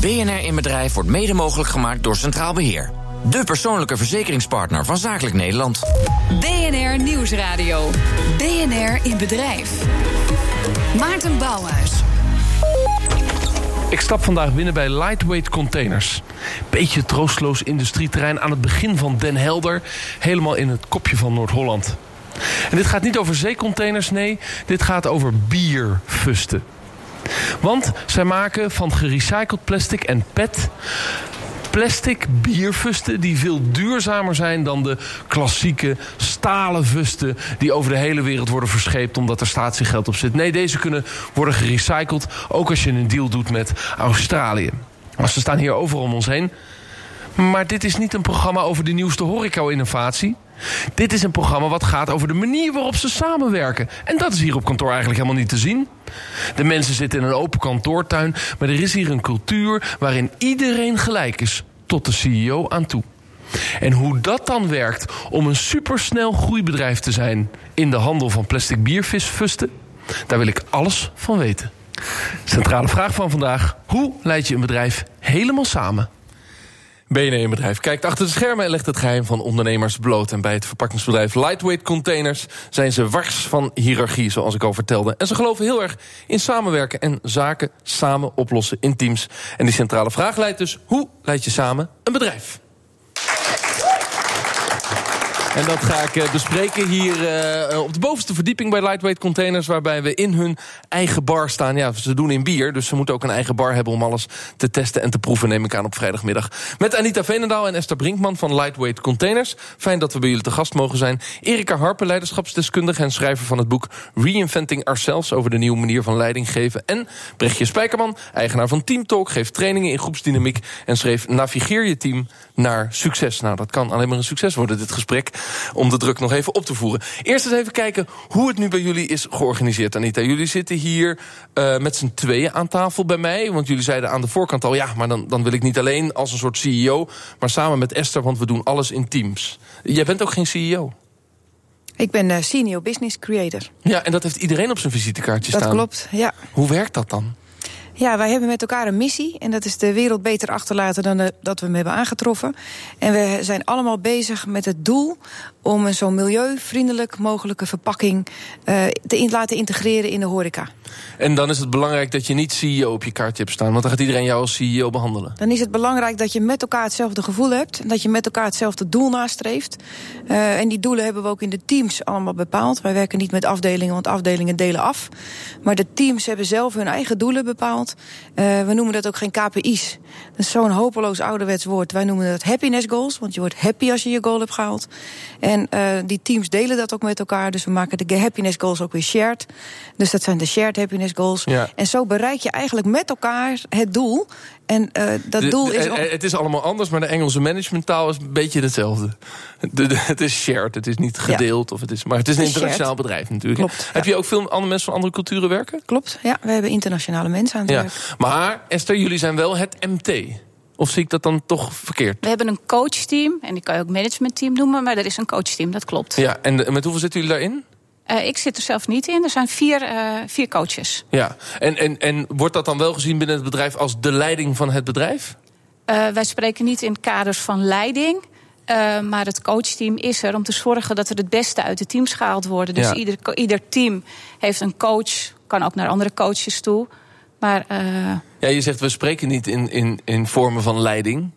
BNR in Bedrijf wordt mede mogelijk gemaakt door Centraal Beheer. De persoonlijke verzekeringspartner van Zakelijk Nederland. BNR Nieuwsradio. BNR in Bedrijf. Maarten Bouwhuis. Ik stap vandaag binnen bij Lightweight Containers. Beetje troosteloos industrieterrein aan het begin van Den Helder. Helemaal in het kopje van Noord-Holland. En dit gaat niet over zeecontainers, nee. Dit gaat over bierfusten. Want zij maken van gerecycled plastic en PET plastic bierfusten die veel duurzamer zijn dan de klassieke stalen fusten die over de hele wereld worden verscheept omdat er statiegeld op zit. Nee, deze kunnen worden gerecycled, ook als je een deal doet met Australië. Maar ze staan hier overal om ons heen. Maar dit is niet een programma over de nieuwste horeca-innovatie. Dit is een programma wat gaat over de manier waarop ze samenwerken. En dat is hier op kantoor eigenlijk helemaal niet te zien. De mensen zitten in een open kantoortuin, maar er is hier een cultuur waarin iedereen gelijk is, tot de CEO aan toe. En hoe dat dan werkt om een supersnel groeibedrijf te zijn in de handel van plastic biervisfusten, daar wil ik alles van weten. Centrale vraag van vandaag: hoe leid je een bedrijf helemaal samen? BNE-bedrijf kijkt achter de schermen en legt het geheim van ondernemers bloot. En bij het verpakkingsbedrijf Lightweight Containers zijn ze wars van hiërarchie, zoals ik al vertelde. En ze geloven heel erg in samenwerken en zaken samen oplossen in teams. En die centrale vraag leidt dus: hoe leid je samen een bedrijf? En dat ga ik eh, bespreken hier uh, op de bovenste verdieping bij Lightweight Containers... waarbij we in hun eigen bar staan. Ja, ze doen in bier, dus ze moeten ook een eigen bar hebben... om alles te testen en te proeven, neem ik aan, op vrijdagmiddag. Met Anita Veenendaal en Esther Brinkman van Lightweight Containers. Fijn dat we bij jullie te gast mogen zijn. Erika Harper, leiderschapsdeskundige en schrijver van het boek... Reinventing Ourselves over de nieuwe manier van leiding geven. En Brechtje Spijkerman, eigenaar van Team Talk... geeft trainingen in groepsdynamiek en schreef Navigeer je team naar succes. Nou, dat kan alleen maar een succes worden, dit gesprek om de druk nog even op te voeren. Eerst eens even kijken hoe het nu bij jullie is georganiseerd, Anita. Jullie zitten hier uh, met z'n tweeën aan tafel bij mij. Want jullie zeiden aan de voorkant al... ja, maar dan, dan wil ik niet alleen als een soort CEO... maar samen met Esther, want we doen alles in teams. Jij bent ook geen CEO. Ik ben uh, senior business creator. Ja, en dat heeft iedereen op zijn visitekaartje dat staan. Dat klopt, ja. Hoe werkt dat dan? Ja, wij hebben met elkaar een missie. En dat is de wereld beter achterlaten dan de, dat we hem hebben aangetroffen. En we zijn allemaal bezig met het doel om een zo milieuvriendelijk mogelijke verpakking uh, te in, laten integreren in de horeca. En dan is het belangrijk dat je niet CEO op je kaartje hebt staan, want dan gaat iedereen jou als CEO behandelen. Dan is het belangrijk dat je met elkaar hetzelfde gevoel hebt en dat je met elkaar hetzelfde doel nastreeft. Uh, en die doelen hebben we ook in de teams allemaal bepaald. Wij werken niet met afdelingen, want afdelingen delen af. Maar de teams hebben zelf hun eigen doelen bepaald. Uh, we noemen dat ook geen KPI's. Dat is zo'n hopeloos ouderwets woord. Wij noemen dat happiness goals, want je wordt happy als je je goal hebt gehaald. En uh, die teams delen dat ook met elkaar. Dus we maken de happiness goals ook weer shared. Dus dat zijn de shared happiness goals. Ja. En zo bereik je eigenlijk met elkaar het doel. En uh, dat de, doel is. Het is allemaal anders, maar de Engelse managementtaal is een beetje hetzelfde. De, het is shared, het is niet gedeeld. Ja. Of het is, maar het is een internationaal shared. bedrijf natuurlijk. Klopt, Heb ja. je ook veel andere mensen van andere culturen werken? Klopt, ja. We hebben internationale mensen aan het ja. werk. Maar Esther, jullie zijn wel het MT. Of zie ik dat dan toch verkeerd? We hebben een coachteam, en die kan je ook managementteam noemen, maar er is een coachteam, dat klopt. Ja, en de, met hoeveel zitten jullie daarin? Uh, ik zit er zelf niet in. Er zijn vier, uh, vier coaches. Ja, en, en, en wordt dat dan wel gezien binnen het bedrijf als de leiding van het bedrijf? Uh, wij spreken niet in kaders van leiding. Uh, maar het coachteam is er om te zorgen dat er het beste uit de teams gehaald worden. Dus Ja. ieder, ieder team heeft een coach, kan ook naar andere coaches toe. Maar uh, Ja, je zegt we spreken niet in, in, in vormen van leiding.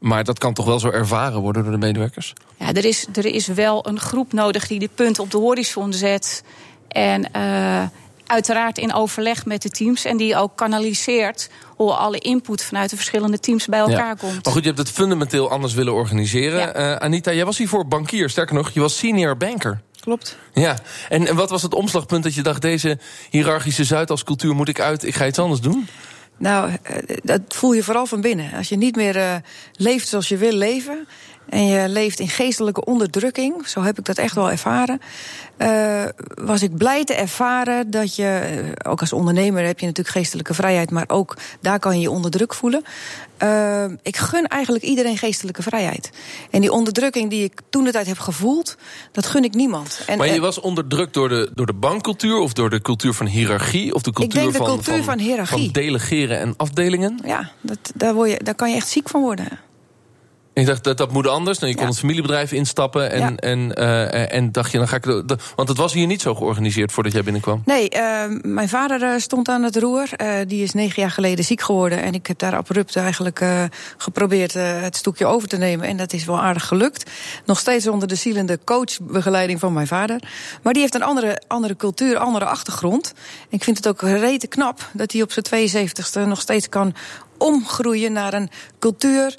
Maar dat kan toch wel zo ervaren worden door de medewerkers? ja, er, is, er is wel een groep nodig die de punt op de horizon zet. En uh, uiteraard in overleg met de teams. En die ook kanaliseert hoe alle input vanuit de verschillende teams bij elkaar Ja. komt. Maar goed, je hebt het fundamenteel anders willen organiseren. Ja. Eh, Anita, jij was hiervoor bankier. Sterker nog, je was senior banker. Klopt. Ja, en, en wat was het omslagpunt dat je dacht... deze hiërarchische Zuidascultuur moet ik uit, ik ga iets anders doen? Nou, eh, dat voel je vooral van binnen. Als je niet meer uh, leeft zoals je wil leven. En je leeft in geestelijke onderdrukking, zo heb ik dat echt wel ervaren, uh, was ik blij te ervaren dat je, eh, ook als ondernemer heb je natuurlijk geestelijke vrijheid, maar ook daar kan je je onder druk voelen. Uh, ik gun eigenlijk iedereen geestelijke vrijheid. En die onderdrukking die ik toen de tijd heb gevoeld, dat gun ik niemand. En, maar je was onderdrukt door de, door de bankcultuur of door de cultuur van hiërarchie? Of de cultuur, ik denk de van, cultuur van, van, van delegeren en afdelingen? Ja, dat, daar, word je, daar kan je echt ziek van worden. En je dacht, dat, dat moet anders. Nou, je kon het familiebedrijf instappen. En, en, uh, en dacht je, dan ga ik... want het was hier niet zo georganiseerd voordat jij binnenkwam. Nee, uh, mijn vader uh, stond aan het roer. die is negen jaar geleden ziek geworden. En ik heb daar abrupt eigenlijk geprobeerd het stoekje over te nemen. En dat is wel aardig gelukt. Nog steeds onder de zielende coachbegeleiding van mijn vader. Maar die heeft een andere, andere cultuur, andere achtergrond. ik vind het ook rete knap dat hij op zijn 72ste nog steeds kan omgroeien naar een cultuur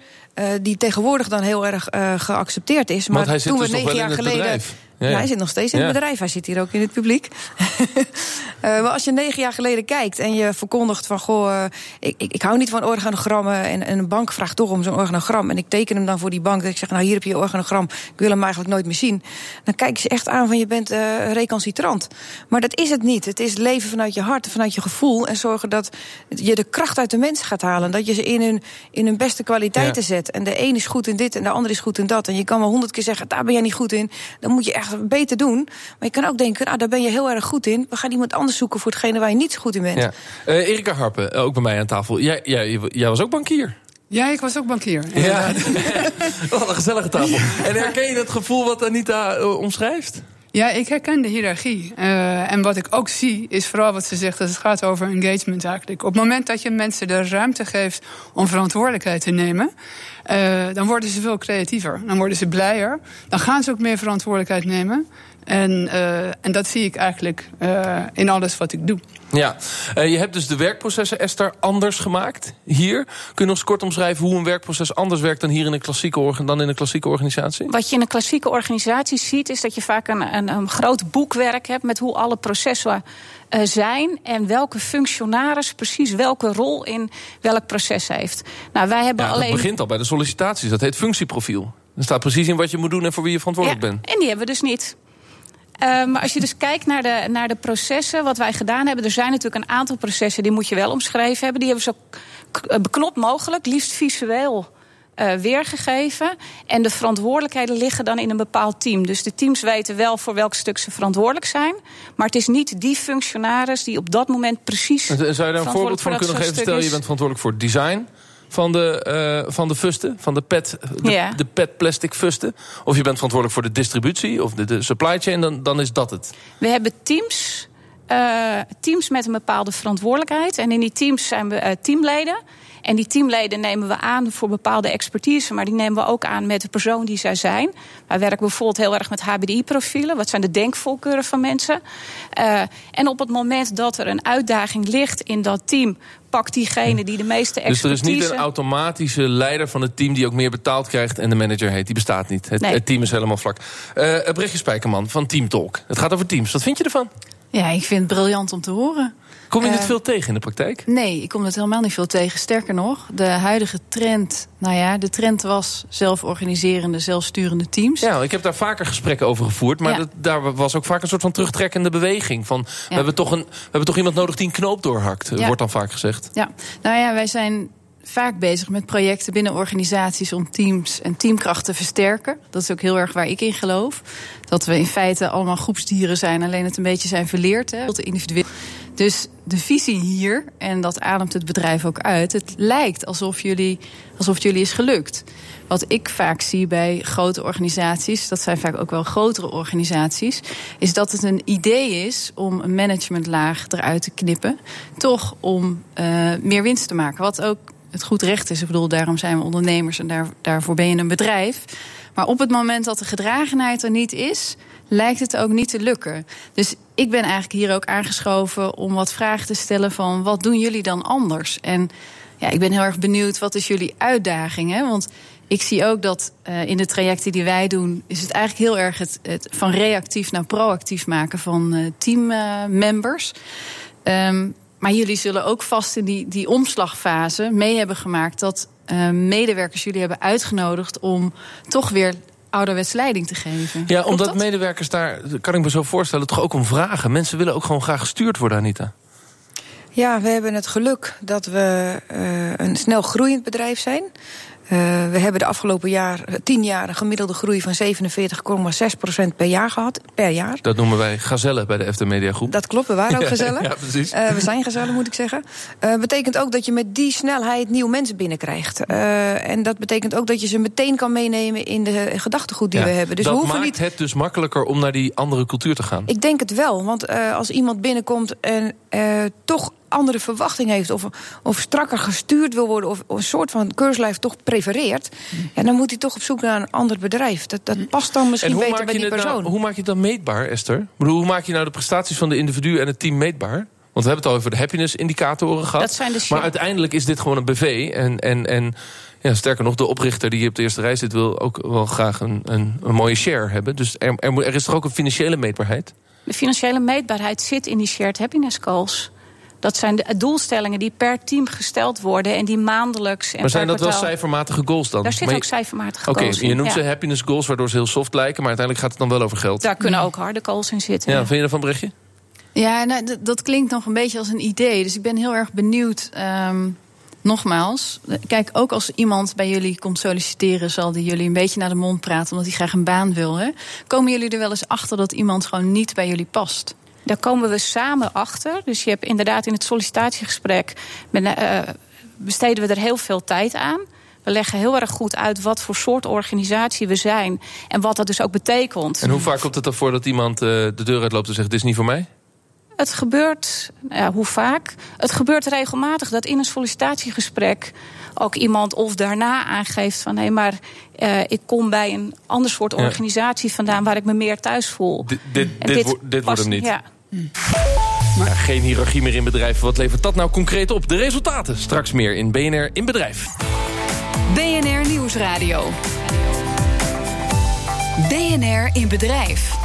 die tegenwoordig dan heel erg uh, geaccepteerd is. Maar toen we dus negen jaar geleden. Bedrijf. Ja, hij zit nog steeds in het bedrijf. Hij zit hier ook in het publiek. uh, maar als je negen jaar geleden kijkt en je verkondigt van... goh, uh, ik, ik, ik, hou niet van organogrammen... En, en, een bank vraagt toch om zo'n organogram... en ik teken hem dan voor die bank. Dat ik zeg, nou hier heb je je organogram. Ik wil hem eigenlijk nooit meer zien. Dan kijken ze echt aan van je bent uh, recalcitrant. Maar dat is het niet. Het is leven vanuit je hart, vanuit je gevoel... en zorgen dat je de kracht uit de mensen gaat halen. Dat je ze in hun, in hun beste kwaliteiten ja. zet. En de een is goed in dit en de ander is goed in dat. En je kan wel honderd keer zeggen, daar ben jij niet goed in. Dan moet je echt beter doen. Maar je kan ook denken, nou, daar ben je heel erg goed in. We gaan iemand anders zoeken voor hetgene waar je niet zo goed in bent. Ja. Uh, Erika Harpen, ook bij mij aan tafel. Jij, jij, jij was ook bankier. Ja, ik was ook bankier. Ja, wat een gezellige tafel. En herken je het gevoel wat Anita uh, omschrijft? Ja, ik herken de hiërarchie. Uh, en wat ik ook zie, is vooral wat ze zegt, dat het gaat over engagement eigenlijk. Op het moment dat je mensen de ruimte geeft om verantwoordelijkheid te nemen, uh, dan worden ze veel creatiever. Dan worden ze blijer. Dan gaan ze ook meer verantwoordelijkheid nemen. En, uh, en dat zie ik eigenlijk uh, in alles wat ik doe. Ja, uh, je hebt dus de werkprocessen, Esther, anders gemaakt hier. Kun je nog eens kort omschrijven hoe een werkproces anders werkt dan hier in een klassieke, dan in een klassieke organisatie? Wat je in een klassieke organisatie ziet, is dat je vaak een, een, een groot boekwerk hebt met hoe alle processen zijn en welke functionaris precies welke rol in welk proces heeft. Nou, wij hebben ja, alleen. Het begint al bij de sollicitaties, dat heet functieprofiel. Er staat precies in wat je moet doen en voor wie je verantwoordelijk ja, bent. En die hebben we dus niet. Uh, maar als je dus kijkt naar de, naar de processen, wat wij gedaan hebben, er zijn natuurlijk een aantal processen die moet je wel omschreven hebben. Die hebben we zo beknopt mogelijk, liefst visueel. Uh, weergegeven. En de verantwoordelijkheden liggen dan in een bepaald team. Dus de teams weten wel voor welk stuk ze verantwoordelijk zijn. Maar het is niet die functionaris die op dat moment precies. En zou je daar een voorbeeld van kunnen geven? Stel, je bent verantwoordelijk voor design van de, uh, van de fusten, van de pet, de, ja. de pet plastic fusten. Of je bent verantwoordelijk voor de distributie of de, de supply chain, dan, dan is dat het. We hebben teams, uh, teams met een bepaalde verantwoordelijkheid. En in die teams zijn we uh, teamleden. En die teamleden nemen we aan voor bepaalde expertise, maar die nemen we ook aan met de persoon die zij zijn. Wij werken bijvoorbeeld heel erg met HBDI-profielen. Wat zijn de denkvolkeuren van mensen? Uh, en op het moment dat er een uitdaging ligt in dat team, pakt diegene die de meeste expertise... Dus er is niet een automatische leider van het team die ook meer betaald krijgt en de manager heet. Die bestaat niet. Het, nee. het team is helemaal vlak. Uh, Brechtje Spijkerman van Team Talk. Het gaat over teams. Wat vind je ervan? Ja, ik vind het briljant om te horen. Kom je uh, het veel tegen in de praktijk? Nee, ik kom het helemaal niet veel tegen. Sterker nog, de huidige trend... nou ja, de trend was zelforganiserende, zelfsturende teams. Ja, ik heb daar vaker gesprekken over gevoerd... maar ja. dat, daar was ook vaak een soort van terugtrekkende beweging. Van, ja. we, hebben toch een, we hebben toch iemand nodig die een knoop doorhakt, ja. wordt dan vaak gezegd. Ja, nou ja, wij zijn vaak bezig met projecten binnen organisaties om teams en teamkracht te versterken. Dat is ook heel erg waar ik in geloof. Dat we in feite allemaal groepsdieren zijn, alleen het een beetje zijn verleerd. Hè, individueel. Dus de visie hier, en dat ademt het bedrijf ook uit, het lijkt alsof jullie, alsof jullie is gelukt. Wat ik vaak zie bij grote organisaties, dat zijn vaak ook wel grotere organisaties, is dat het een idee is om een managementlaag eruit te knippen. Toch om uh, meer winst te maken. Wat ook het goed recht is. Ik bedoel, daarom zijn we ondernemers en daar, daarvoor ben je een bedrijf. Maar op het moment dat de gedragenheid er niet is, lijkt het ook niet te lukken. Dus ik ben eigenlijk hier ook aangeschoven om wat vragen te stellen van wat doen jullie dan anders? En ja, ik ben heel erg benieuwd, wat is jullie uitdaging? Want ik zie ook dat uh, in de trajecten die wij doen, is het eigenlijk heel erg het, van reactief naar proactief maken van uh, teammembers. Um, maar jullie zullen ook vast in die, die omslagfase mee hebben gemaakt dat uh, medewerkers jullie hebben uitgenodigd om toch weer ouderwets leiding te geven. Ja, omdat medewerkers daar, kan ik me zo voorstellen, toch ook om vragen. Mensen willen ook gewoon graag gestuurd worden, Anita. Ja, we hebben het geluk dat we uh, een snel groeiend bedrijf zijn. Uh, we hebben de afgelopen jaar, tien jaar een gemiddelde groei van 47,6% per jaar gehad. Per jaar. Dat noemen wij gazellen bij de FD Media Groep. Dat klopt, we waren ook gazellen. ja, precies. Uh, we zijn gazellen, moet ik zeggen. Uh, betekent ook dat je met die snelheid nieuwe mensen binnenkrijgt. en dat betekent ook dat je ze meteen kan meenemen in de gedachtegoed die ja, we hebben. Dus dat we hoeven maakt niet... het dus makkelijker om naar die andere cultuur te gaan? Ik denk het wel, want als iemand binnenkomt en toch andere verwachting heeft... of, of strakker gestuurd wil worden... of een soort van keurslijf toch prefereert... Ja, dan moet hij toch op zoek naar een ander bedrijf. Dat, dat past dan misschien beter bij die persoon. Nou, hoe maak je het dan meetbaar, Esther? Bedoel, hoe maak je nou de prestaties van de individu en het team meetbaar? Want we hebben het al over de happiness-indicatoren gehad. Dat zijn de maar uiteindelijk is dit gewoon een BV. En, en, en ja, sterker nog, de oprichter die hier op de eerste rij zit... wil ook wel graag een, een, een mooie share hebben. Dus er, er, er is toch ook een financiële meetbaarheid? De financiële meetbaarheid zit in die shared happiness goals. Dat zijn de doelstellingen die per team gesteld worden en die maandelijks. En maar zijn dat wel cijfermatige goals dan? Daar zitten ook cijfermatige okay, goals in. Oké, je noemt ja. ze happiness goals, waardoor ze heel soft lijken, maar uiteindelijk gaat het dan wel over geld. Daar kunnen ook harde goals in zitten. Ja, vind je ervan, Brechtje? Ja, nou, dat klinkt nog een beetje als een idee. Dus ik ben heel erg benieuwd. Um, nogmaals, kijk, ook als iemand bij jullie komt solliciteren, zal die jullie een beetje naar de mond praten, omdat hij graag een baan wil. Hè? Komen jullie er wel eens achter dat iemand gewoon niet bij jullie past? Daar komen we samen achter. Dus je hebt inderdaad in het sollicitatiegesprek met, uh, besteden we er heel veel tijd aan. We leggen heel erg goed uit wat voor soort organisatie we zijn en wat dat dus ook betekent. En hoe vaak komt het ervoor dat iemand uh, de deur uitloopt en zegt: Dit is niet voor mij? Het gebeurt, ja, hoe vaak? Het gebeurt regelmatig dat in een sollicitatiegesprek ook iemand of daarna aangeeft van hé, hey, maar uh, ik kom bij een ander soort organisatie vandaan waar ik me meer thuis voel. D dit, dit, dit, wo dit wordt hem niet. Ja. Geen hiërarchie meer in bedrijven. Wat levert dat nou concreet op? De resultaten straks meer in BNR in Bedrijf. BNR Nieuwsradio. BNR in Bedrijf.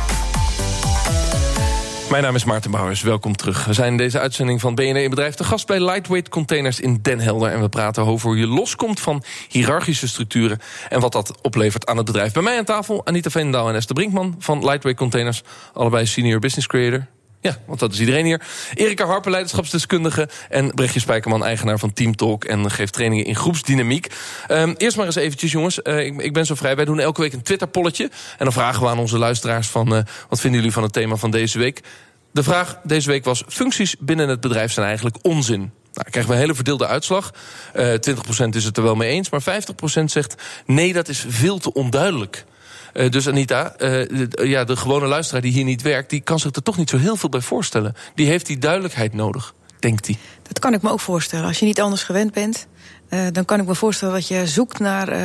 Mijn naam is Maarten Bouwers, welkom terug. We zijn in deze uitzending van BNR in Bedrijf te gast bij Lightweight Containers in Den Helder. En we praten over hoe je loskomt van hiërarchische structuren en wat dat oplevert aan het bedrijf. Bij mij aan tafel Anita Veenendaal en Esther Brinkman van Lightweight Containers. Allebei senior business creator. Ja, want dat is iedereen hier. Erika Harper, leiderschapsdeskundige. En Brechtje Spijkerman, eigenaar van Team Talk. En geeft trainingen in groepsdynamiek. Um, eerst maar eens eventjes, jongens. Uh, ik, ik, ben zo vrij. Wij doen elke week een Twitter-polletje. En dan vragen we aan onze luisteraars van... Uh, wat vinden jullie van het thema van deze week? De vraag deze week was... functies binnen het bedrijf zijn eigenlijk onzin. Nou, krijgen we een hele verdeelde uitslag. Uh, 20% is het er wel mee eens, maar 50% zegt... nee, dat is veel te onduidelijk. Uh, dus Anita, de, ja, de gewone luisteraar die hier niet werkt... die kan zich er toch niet zo heel veel bij voorstellen. Die heeft die duidelijkheid nodig, denkt hij. Dat kan ik me ook voorstellen. Als je niet anders gewend bent... Uh, dan kan ik me voorstellen dat je zoekt naar,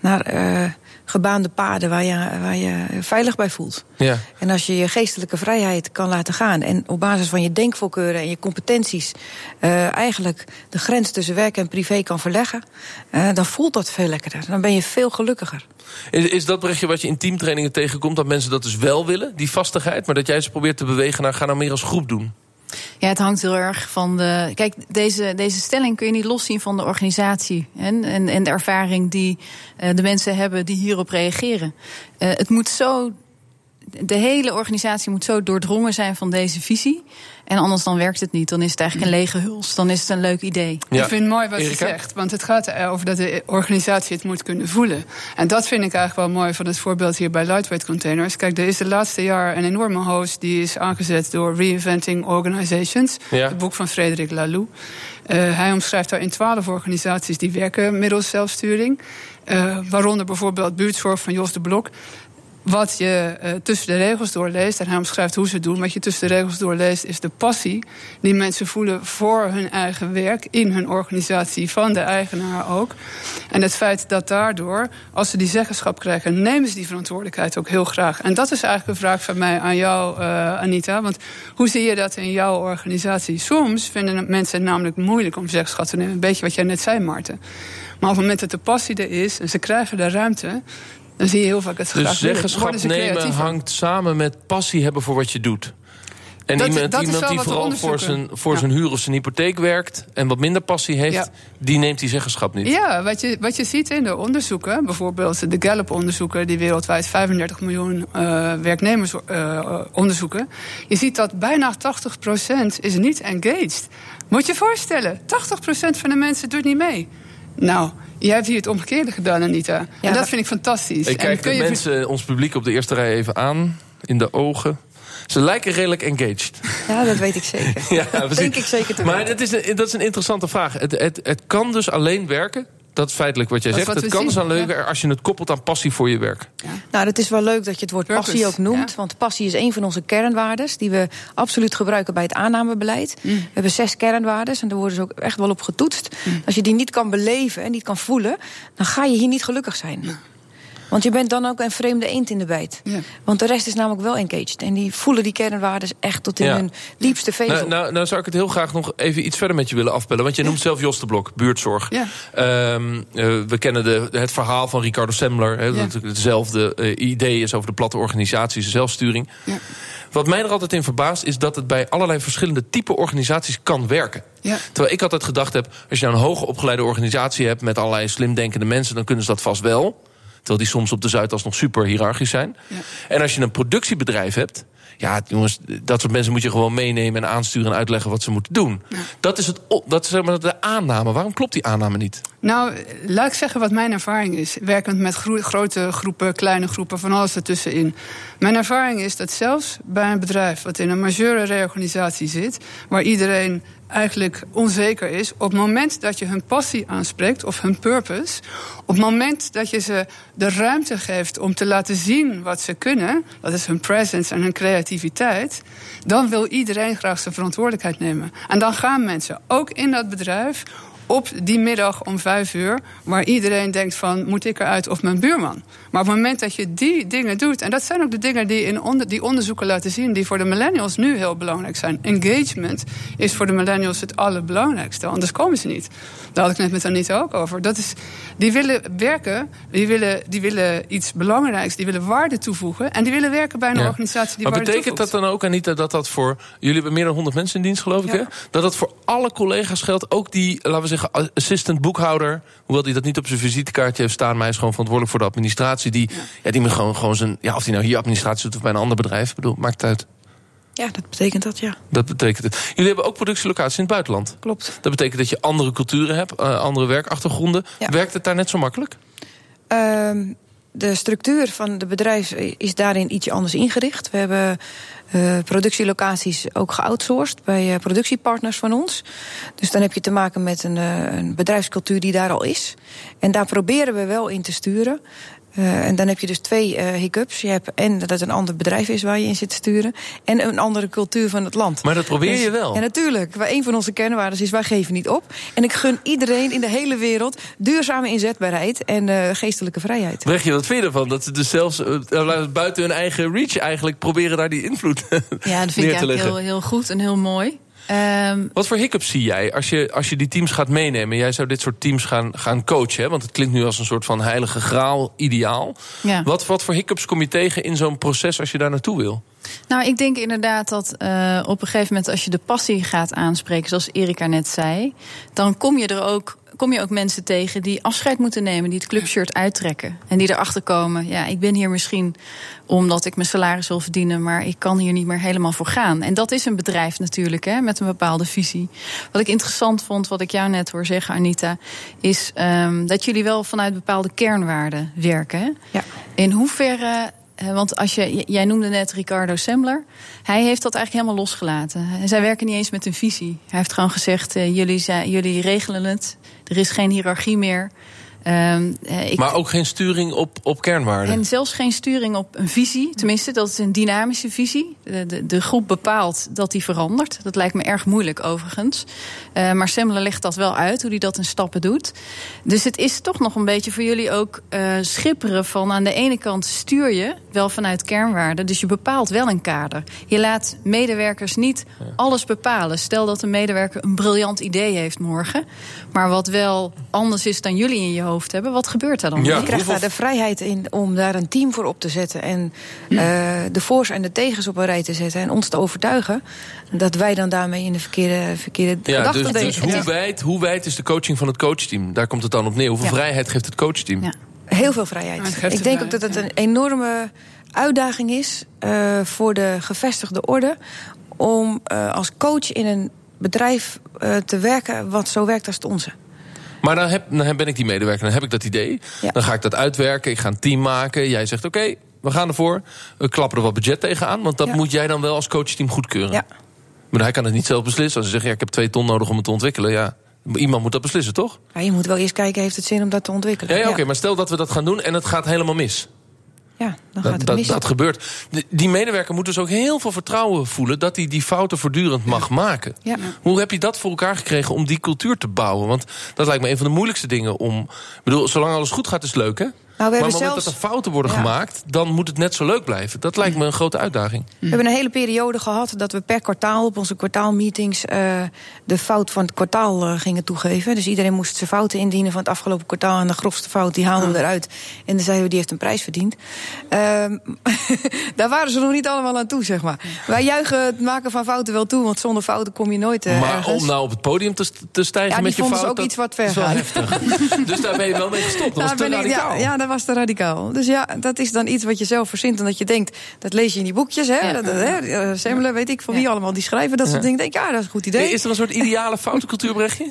naar gebaande paden waar je, waar je veilig bij voelt. Ja. En als je je geestelijke vrijheid kan laten gaan... en op basis van je denkvoorkeuren en je competenties... Uh, eigenlijk de grens tussen werk en privé kan verleggen... Uh, dan voelt dat veel lekkerder. Dan ben je veel gelukkiger. Is, is dat berichtje wat je in teamtrainingen tegenkomt... dat mensen dat dus wel willen, die vastigheid... maar dat jij ze probeert te bewegen naar ga nou meer als groep doen? Ja, het hangt heel erg van de. Kijk, deze, deze stelling kun je niet loszien van de organisatie en, en, en de ervaring die uh, de mensen hebben die hierop reageren. Uh, het moet zo. De hele organisatie moet zo doordrongen zijn van deze visie. En anders dan werkt het niet. Dan is het eigenlijk een lege huls. Dan is het een leuk idee. Ja. Ik vind het mooi wat Erika? je zegt. Want het gaat erover dat de organisatie het moet kunnen voelen. En dat vind ik eigenlijk wel mooi van het voorbeeld hier bij Lightweight Containers. Kijk, er is de laatste jaar een enorme host die is aangezet door Reinventing Organizations. Ja. Het boek van Frederik Laloux. Uh, hij omschrijft daar in twaalf organisaties die werken middels zelfsturing. Uh, waaronder bijvoorbeeld buurtzorg van Jos de Blok wat je uh, tussen de regels doorleest, en hij omschrijft hoe ze het doen, wat je tussen de regels doorleest, is de passie die mensen voelen voor hun eigen werk, in hun organisatie, van de eigenaar ook. En het feit dat daardoor, als ze die zeggenschap krijgen, nemen ze die verantwoordelijkheid ook heel graag. En dat is eigenlijk een vraag van mij aan jou, uh, Anita. Want hoe zie je dat in jouw organisatie? Soms vinden mensen namelijk moeilijk om zeggenschap te nemen. Een beetje wat jij net zei, Maarten. Maar op het moment dat de passie er is en ze krijgen de ruimte, dan zie je heel vaak het Dus zeggenschap nemen hangt samen met passie hebben voor wat je doet. En Dat- iemand, dat iemand die vooral voor zijn, voor Ja. zijn huur of zijn hypotheek werkt... en wat minder passie heeft, Ja. die neemt die zeggenschap niet. Ja, wat je, wat je ziet in de onderzoeken, bijvoorbeeld de Gallup-onderzoeken, die wereldwijd 35 miljoen eh, werknemers eh, onderzoeken. Je ziet dat bijna 80% is niet engaged. Moet je je voorstellen, 80% van de mensen doet niet mee. Nou, jij hebt hier het omgekeerde gedaan, Anita. en dat vind ik fantastisch. Ik En kijk kun de je- mensen, ons publiek op de eerste rij even aan, in de ogen. Ze lijken redelijk engaged. Ja, dat weet ik zeker. Ja, precies. Denk ik zeker te Maar weten. dat is, een, dat is een interessante vraag. Het, het, het kan dus alleen werken. Dat is feitelijk wat jij Dat zegt. Het kan ja. werken als je het koppelt aan passie voor je werk. Nou, het is wel leuk dat je het woord Purpose, passie ook noemt. ja. Want passie is een van onze kernwaardes. Die we absoluut gebruiken bij het aannamebeleid. Mm. We hebben zes kernwaardes. En daar worden ze ook echt wel op getoetst. Mm. Als je die niet kan beleven en niet kan voelen. dan ga je hier niet gelukkig zijn. Want je bent dan ook een vreemde eend in de bijt. Ja. Want de rest is namelijk wel engaged. En die voelen die kernwaardes echt tot in Ja. hun diepste vezel. Nou, nou, nou zou ik het heel graag nog even iets verder met je willen afbellen. Want je noemt zelf Jos de Blok, buurtzorg. Ja. Ehm, eh, we kennen de, het verhaal van Ricardo Semmler. Dat het hetzelfde eh, idee is over de platte organisaties, de zelfsturing. Ja. Wat mij er altijd in verbaast is dat het bij allerlei verschillende type organisaties kan werken. Ja. Terwijl ik altijd gedacht heb, als je nou een hoge opgeleide organisatie hebt met allerlei slimdenkende mensen, dan kunnen ze dat vast wel. Terwijl die soms op de Zuidas nog super hiërarchisch zijn. Ja. En als je een productiebedrijf hebt. Ja, jongens, dat soort mensen moet je gewoon meenemen en aansturen en uitleggen wat ze moeten doen. Dat is, het, dat is zeg maar de aanname. Waarom klopt die aanname niet? Nou, laat ik zeggen wat mijn ervaring is. Werkend met gro- grote groepen, kleine groepen, van alles ertussenin. Mijn ervaring is dat zelfs bij een bedrijf wat in een majeure reorganisatie zit, waar iedereen eigenlijk onzeker is, op het moment dat je hun passie aanspreekt of hun purpose, op het moment dat je ze de ruimte geeft om te laten zien wat ze kunnen, dat is hun presence en hun creativiteit, dan wil iedereen graag zijn verantwoordelijkheid nemen. En dan gaan mensen ook in dat bedrijf op die middag om vijf uur, waar iedereen denkt van moet ik eruit of mijn buurman. Maar op het moment dat je die dingen doet, en dat zijn ook de dingen die, in onder, die onderzoeken laten zien, die voor de millennials nu heel belangrijk zijn. Engagement is voor de millennials het allerbelangrijkste, anders komen ze niet. Daar had ik net met Anita ook over. Dat is, die willen werken, die willen, die willen iets belangrijks, die willen waarde toevoegen en die willen werken bij een Ja. organisatie die maar waarde betekent dat toevoegt. dan ook, Anita, dat dat voor... Jullie hebben meer dan 100 mensen in dienst, geloof ik, Ja. hè? Dat dat voor alle collega's geldt. Ook die, laten we zeggen, assistant boekhouder... hoewel die dat niet op zijn visitekaartje heeft staan... maar hij is gewoon verantwoordelijk voor de administratie. Die, ja. die moet gewoon, gewoon zijn... Ja, of die nou hier administratie doet of bij een ander bedrijf. Ik bedoel, maakt het uit. Ja, dat betekent dat, ja. Dat betekent het. Jullie hebben ook productielocaties in het buitenland. Klopt. Dat betekent dat je andere culturen hebt, eh, andere werkachtergronden. Ja. Werkt het daar net zo makkelijk? Ehm, de structuur van de bedrijf is daarin ietsje anders ingericht. We hebben eh, productielocaties ook geoutsourced bij eh, productiepartners van ons. Dus dan heb je te maken met een, eh, een bedrijfscultuur die daar al is. En daar proberen we wel in te sturen. Eh, en dan heb je dus twee eh, hiccups. Je hebt en dat het een ander bedrijf is waar je in zit te sturen. En een andere cultuur van het land. Maar dat probeer Dus- je wel. Ja, natuurlijk. Wij- Een van onze kernwaarden is wij geven niet op. En ik gun iedereen in de hele wereld duurzame inzetbaarheid en eh, geestelijke vrijheid. Brechtje, wat vind je ervan? Dat ze dus zelfs buiten hun eigen reach eigenlijk proberen daar die invloed Ja, dat vind neer ik te eigenlijk leggen. heel, heel goed en heel mooi. Ehm, Wat voor hiccups zie jij als je, als je die teams gaat meenemen? Jij zou dit soort teams gaan, gaan coachen, hè? want het klinkt nu als een soort van heilige graal ideaal. ja. Wat, wat voor hiccups kom je tegen in zo'n proces als je daar naartoe wil? Nou, ik denk inderdaad dat eh, op een gegeven moment als je de passie gaat aanspreken, zoals Erika net zei, dan kom je er ook. Kom je ook mensen tegen die afscheid moeten nemen, die het clubshirt uittrekken. En die erachter komen. Ja, ik ben hier misschien omdat ik mijn salaris wil verdienen, maar ik kan hier niet meer helemaal voor gaan. En dat is een bedrijf natuurlijk, hè, met een bepaalde visie. Wat ik interessant vond, wat ik jou net hoor zeggen, Anita, is ehm, dat jullie wel vanuit bepaalde kernwaarden werken. Hè? Ja. In hoeverre Want als je, jij noemde net Ricardo Sembler. Hij heeft dat eigenlijk helemaal losgelaten. En zij werken niet eens met een visie. Hij heeft gewoon gezegd: eh, jullie, zijn, jullie regelen het. Er is geen hiërarchie meer. Ehm, eh, ik, Maar ook geen sturing op, op kernwaarden. en zelfs geen sturing op een visie. Tenminste, dat is een dynamische visie. De, de, de groep bepaalt dat die verandert. Dat lijkt me erg moeilijk overigens. Eh, maar Semmler legt dat wel uit, hoe hij dat in stappen doet. Dus het is toch nog een beetje voor jullie ook eh, schipperen van... aan de ene kant stuur je wel vanuit kernwaarden. Dus je bepaalt wel een kader. Je laat medewerkers niet alles bepalen. Stel dat een medewerker een briljant idee heeft morgen... maar wat wel anders is dan jullie in je hoofd hebben, wat gebeurt er dan? Ja. je krijgt hoeveel- daar de vrijheid in om daar een team voor op te zetten. En eh, de voor's en de tegens op een rij te zetten. En ons te overtuigen dat wij dan daarmee in de verkeerde, verkeerde Ja, gedachten dus, denken. dus hoe, wijd, hoe wijd is de coaching van het coachteam? Daar komt het dan op neer. Hoeveel Ja. vrijheid geeft het coachteam? Ja. Heel veel vrijheid. Ik de denk ook dat het een enorme uitdaging is eh, voor de gevestigde orde. om eh, als coach in een bedrijf eh, te werken wat zo werkt als het onze. Maar dan, heb, dan ben ik die medewerker, dan heb ik dat idee. Ja. Dan ga ik dat uitwerken, ik ga een team maken. Jij zegt, oké, we gaan ervoor. We klappen er wat budget tegenaan. Want dat Ja. moet jij dan wel als coachteam goedkeuren. Ja. Maar hij kan het niet zelf beslissen. Als hij zegt, ja, ik heb twee ton nodig om het te ontwikkelen. Ja, iemand moet dat beslissen, toch? Maar je moet wel eerst kijken, heeft het zin om dat te ontwikkelen? Ja, ja, oké, maar stel dat we dat gaan doen en het gaat helemaal mis. Ja, dan gaat Dat, het dat, mis. dat gebeurt. De- die medewerker moet dus ook heel veel vertrouwen voelen... dat hij die fouten voortdurend mag maken. Ja. Hoe heb je dat voor elkaar gekregen om die cultuur te bouwen? Want dat lijkt me een van de moeilijkste dingen om... Ik bedoel, zolang alles goed gaat is het leuk, hè? Nou, we maar op het moment zelfs dat er fouten worden Ja. gemaakt... dan moet het net zo leuk blijven. Dat lijkt me een grote uitdaging. We hebben een hele periode gehad dat we per kwartaal op onze kwartaalmeetings eh, de fout van het kwartaal eh, gingen toegeven. Dus iedereen moest zijn fouten indienen van het afgelopen kwartaal. En de grofste fout die haalden we eruit. En dan zeiden we die heeft een prijs verdiend. Ehm, daar waren ze nog niet allemaal aan toe, zeg maar. Wij juichen het maken van fouten wel toe, want zonder fouten kom je nooit eh, maar ergens. om nou op het podium te, te stijgen Ja, die met je vonden ze fout... ook dat iets wat ver is wel gaan. heftig. dus daar ben je wel mee gestopt. Dat was Daar te ben ik- ja, ja, was te radicaal. Dus ja, dat is dan iets wat je zelf verzint. En dat je denkt, dat lees je in die boekjes. Hè? Ja. Dat, hè? Semmelen, weet ik van wie allemaal die schrijven. Dat soort dingen. Denk ik, ja, dat is een goed idee. Is er een soort ideale foutencultuur, Brechtje?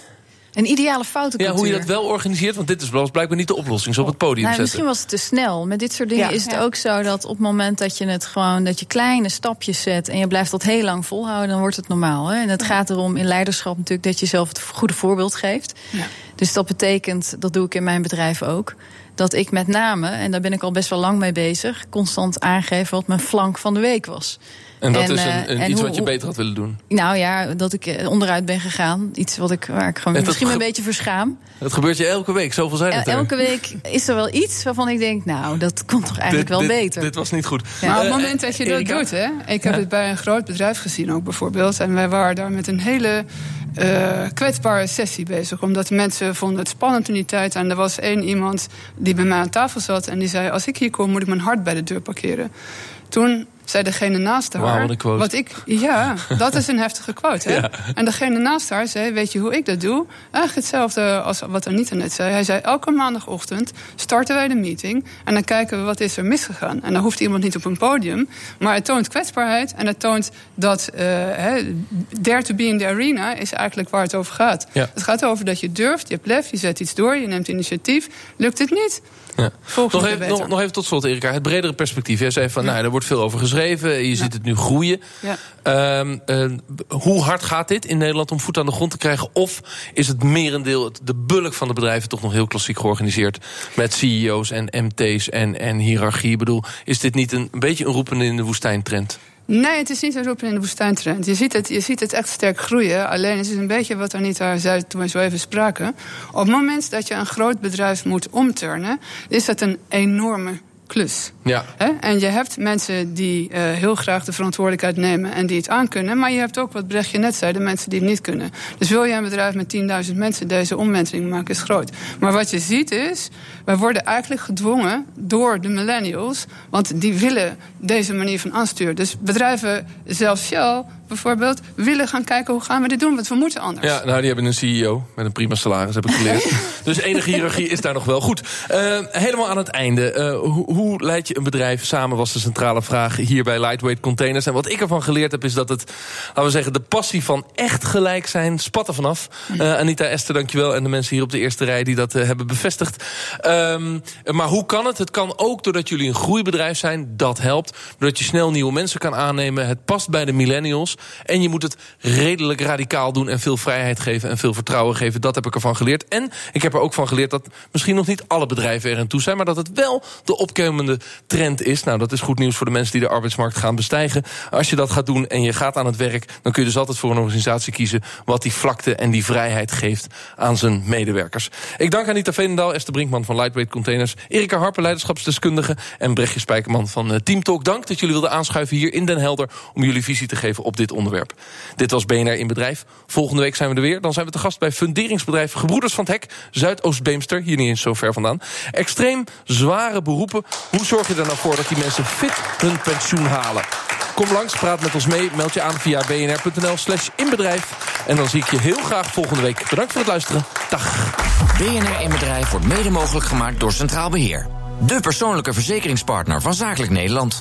Een ideale foutencultuur. Ja, hoe je dat wel organiseert, want dit is blijkbaar niet de oplossing. Zo op het podium Nou, zetten. misschien was het te snel. Met dit soort dingen Ja. is het Ja. ook zo dat op het moment dat je het gewoon dat je kleine stapjes zet en je blijft dat heel lang volhouden, dan wordt het normaal. Hè? En het gaat erom in leiderschap natuurlijk dat je zelf het goede voorbeeld geeft. Ja. Dus dat betekent, dat doe ik in mijn bedrijf ook, dat ik met name, en daar ben ik al best wel lang mee bezig, constant aangeef wat mijn flank van de week was. En dat En, is eh, een, een- en iets hoe- wat je beter had willen doen. Nou ja, dat ik eh, onderuit ben gegaan. Iets wat ik, waar ik gewoon misschien een beetje verschaam. Dat gebeurt je elke week, zoveel zijn het er. elke week is er wel iets waarvan ik denk, nou, dat kon toch eigenlijk Dit- wel dit- beter. Dit was niet goed. Ja. Maar op Eh, het moment dat je dat Erika? doet, hè, ik heb het bij een groot bedrijf gezien ook bijvoorbeeld. En wij waren daar met een hele eh, kwetsbare sessie bezig. Omdat de mensen vonden het spannend in die tijd. En er was één iemand die bij mij aan tafel zat en die zei: Als ik hier kom, moet ik mijn hart bij de deur parkeren. Toen zei degene naast haar. Wat een quote. Wat ik, ja, dat is een heftige quote. Hè? Ja. En degene naast haar zei: Weet je hoe ik dat doe? Eigenlijk hetzelfde als wat Anita net zei. Hij zei: Elke maandagochtend starten wij de meeting. En dan kijken we wat is er misgegaan. En dan hoeft iemand niet op een podium. Maar het toont kwetsbaarheid. En het toont dat hè, dare to be in the arena is eigenlijk waar het over gaat. Ja. Het gaat over dat je durft, je hebt lef, je zet iets door, je neemt initiatief. Lukt het niet? Ja. Nog even, nog, nog even tot slot, Erika. Het bredere perspectief. Jij zei van, nou, er wordt veel over geschreven. Je ziet het nu groeien. Ja. Ehm, eh, hoe hard gaat dit in Nederland om voet aan de grond te krijgen? Of is het merendeel, de bulk van de bedrijven... toch nog heel klassiek georganiseerd? Met CEO's en MT's en, en hiërarchie. Ik bedoel, is dit niet een, een beetje een roepende in de woestijn trend? Nee, het is niet een roepen in de woestijntrend. Je ziet, het, je ziet het echt sterk groeien. Alleen het is een beetje wat Anita zei toen we zo even spraken. Op het moment dat je een groot bedrijf moet omturnen, is dat een enorme klus. Ja. En je hebt mensen die eh, heel graag de verantwoordelijkheid nemen en die het aankunnen. Maar je hebt ook, wat Brechtje net zei, de mensen die het niet kunnen. Dus wil je een bedrijf met 10.000 mensen deze omwenteling maken, is groot. Maar wat je ziet is, wij worden eigenlijk gedwongen door de millennials. Want die willen deze manier van aansturen. Dus bedrijven, zelfs Shell bijvoorbeeld, willen gaan kijken hoe gaan we dit doen. Want we moeten anders. Ja, nou, die hebben een CEO met een prima salaris, heb ik geleerd. dus enige hiërarchie is daar nog wel. Goed, eh, helemaal aan het einde. Eh, hoe, hoe leid je een bedrijf samen, was de centrale vraag hier bij Lightweight Containers. En wat ik ervan geleerd heb, is dat het, laten we zeggen, de passie van echt gelijk zijn, spat er vanaf. Eh, Anita, Esther, dankjewel. En de mensen hier op de eerste rij die dat hebben bevestigd. Ehm, maar hoe kan het? Het kan ook doordat jullie een groeibedrijf zijn, dat helpt. Doordat je snel nieuwe mensen kan aannemen. Het past bij de millennials. En je moet het redelijk radicaal doen en veel vrijheid geven en veel vertrouwen geven. Dat heb ik ervan geleerd. En ik heb er ook van geleerd dat misschien nog niet alle bedrijven er aan toe zijn, maar dat het wel de opkomende trend is. Nou, dat is goed nieuws voor de mensen die de arbeidsmarkt gaan bestijgen. Als je dat gaat doen en je gaat aan het werk, dan kun je dus altijd voor een organisatie kiezen wat die vlakte en die vrijheid geeft aan zijn medewerkers. Ik dank Anita Veenendaal, Esther Brinkman van Lightweight Containers, Erika Harper, leiderschapsdeskundige en Brechtje Spijkerman van eh, Team Talk. Dank dat jullie wilden aanschuiven hier in Den Helder om jullie visie te geven op dit dit onderwerp. Dit was BNR in Bedrijf. Volgende week zijn we er weer. Dan zijn we te gast bij funderingsbedrijf Gebroeders van het Hek, Zuidoost-Beemster, hier niet eens zo ver vandaan. Extreem zware beroepen. Hoe zorg je er nou voor dat die mensen fit hun pensioen halen? Kom langs, praat met ons mee. Meld je aan via bnr.nl slash inbedrijf. En dan zie ik je heel graag volgende week. Bedankt voor het luisteren. Dag. BNR in Bedrijf wordt mede mogelijk gemaakt door Centraal Beheer. De persoonlijke verzekeringspartner van Zakelijk Nederland.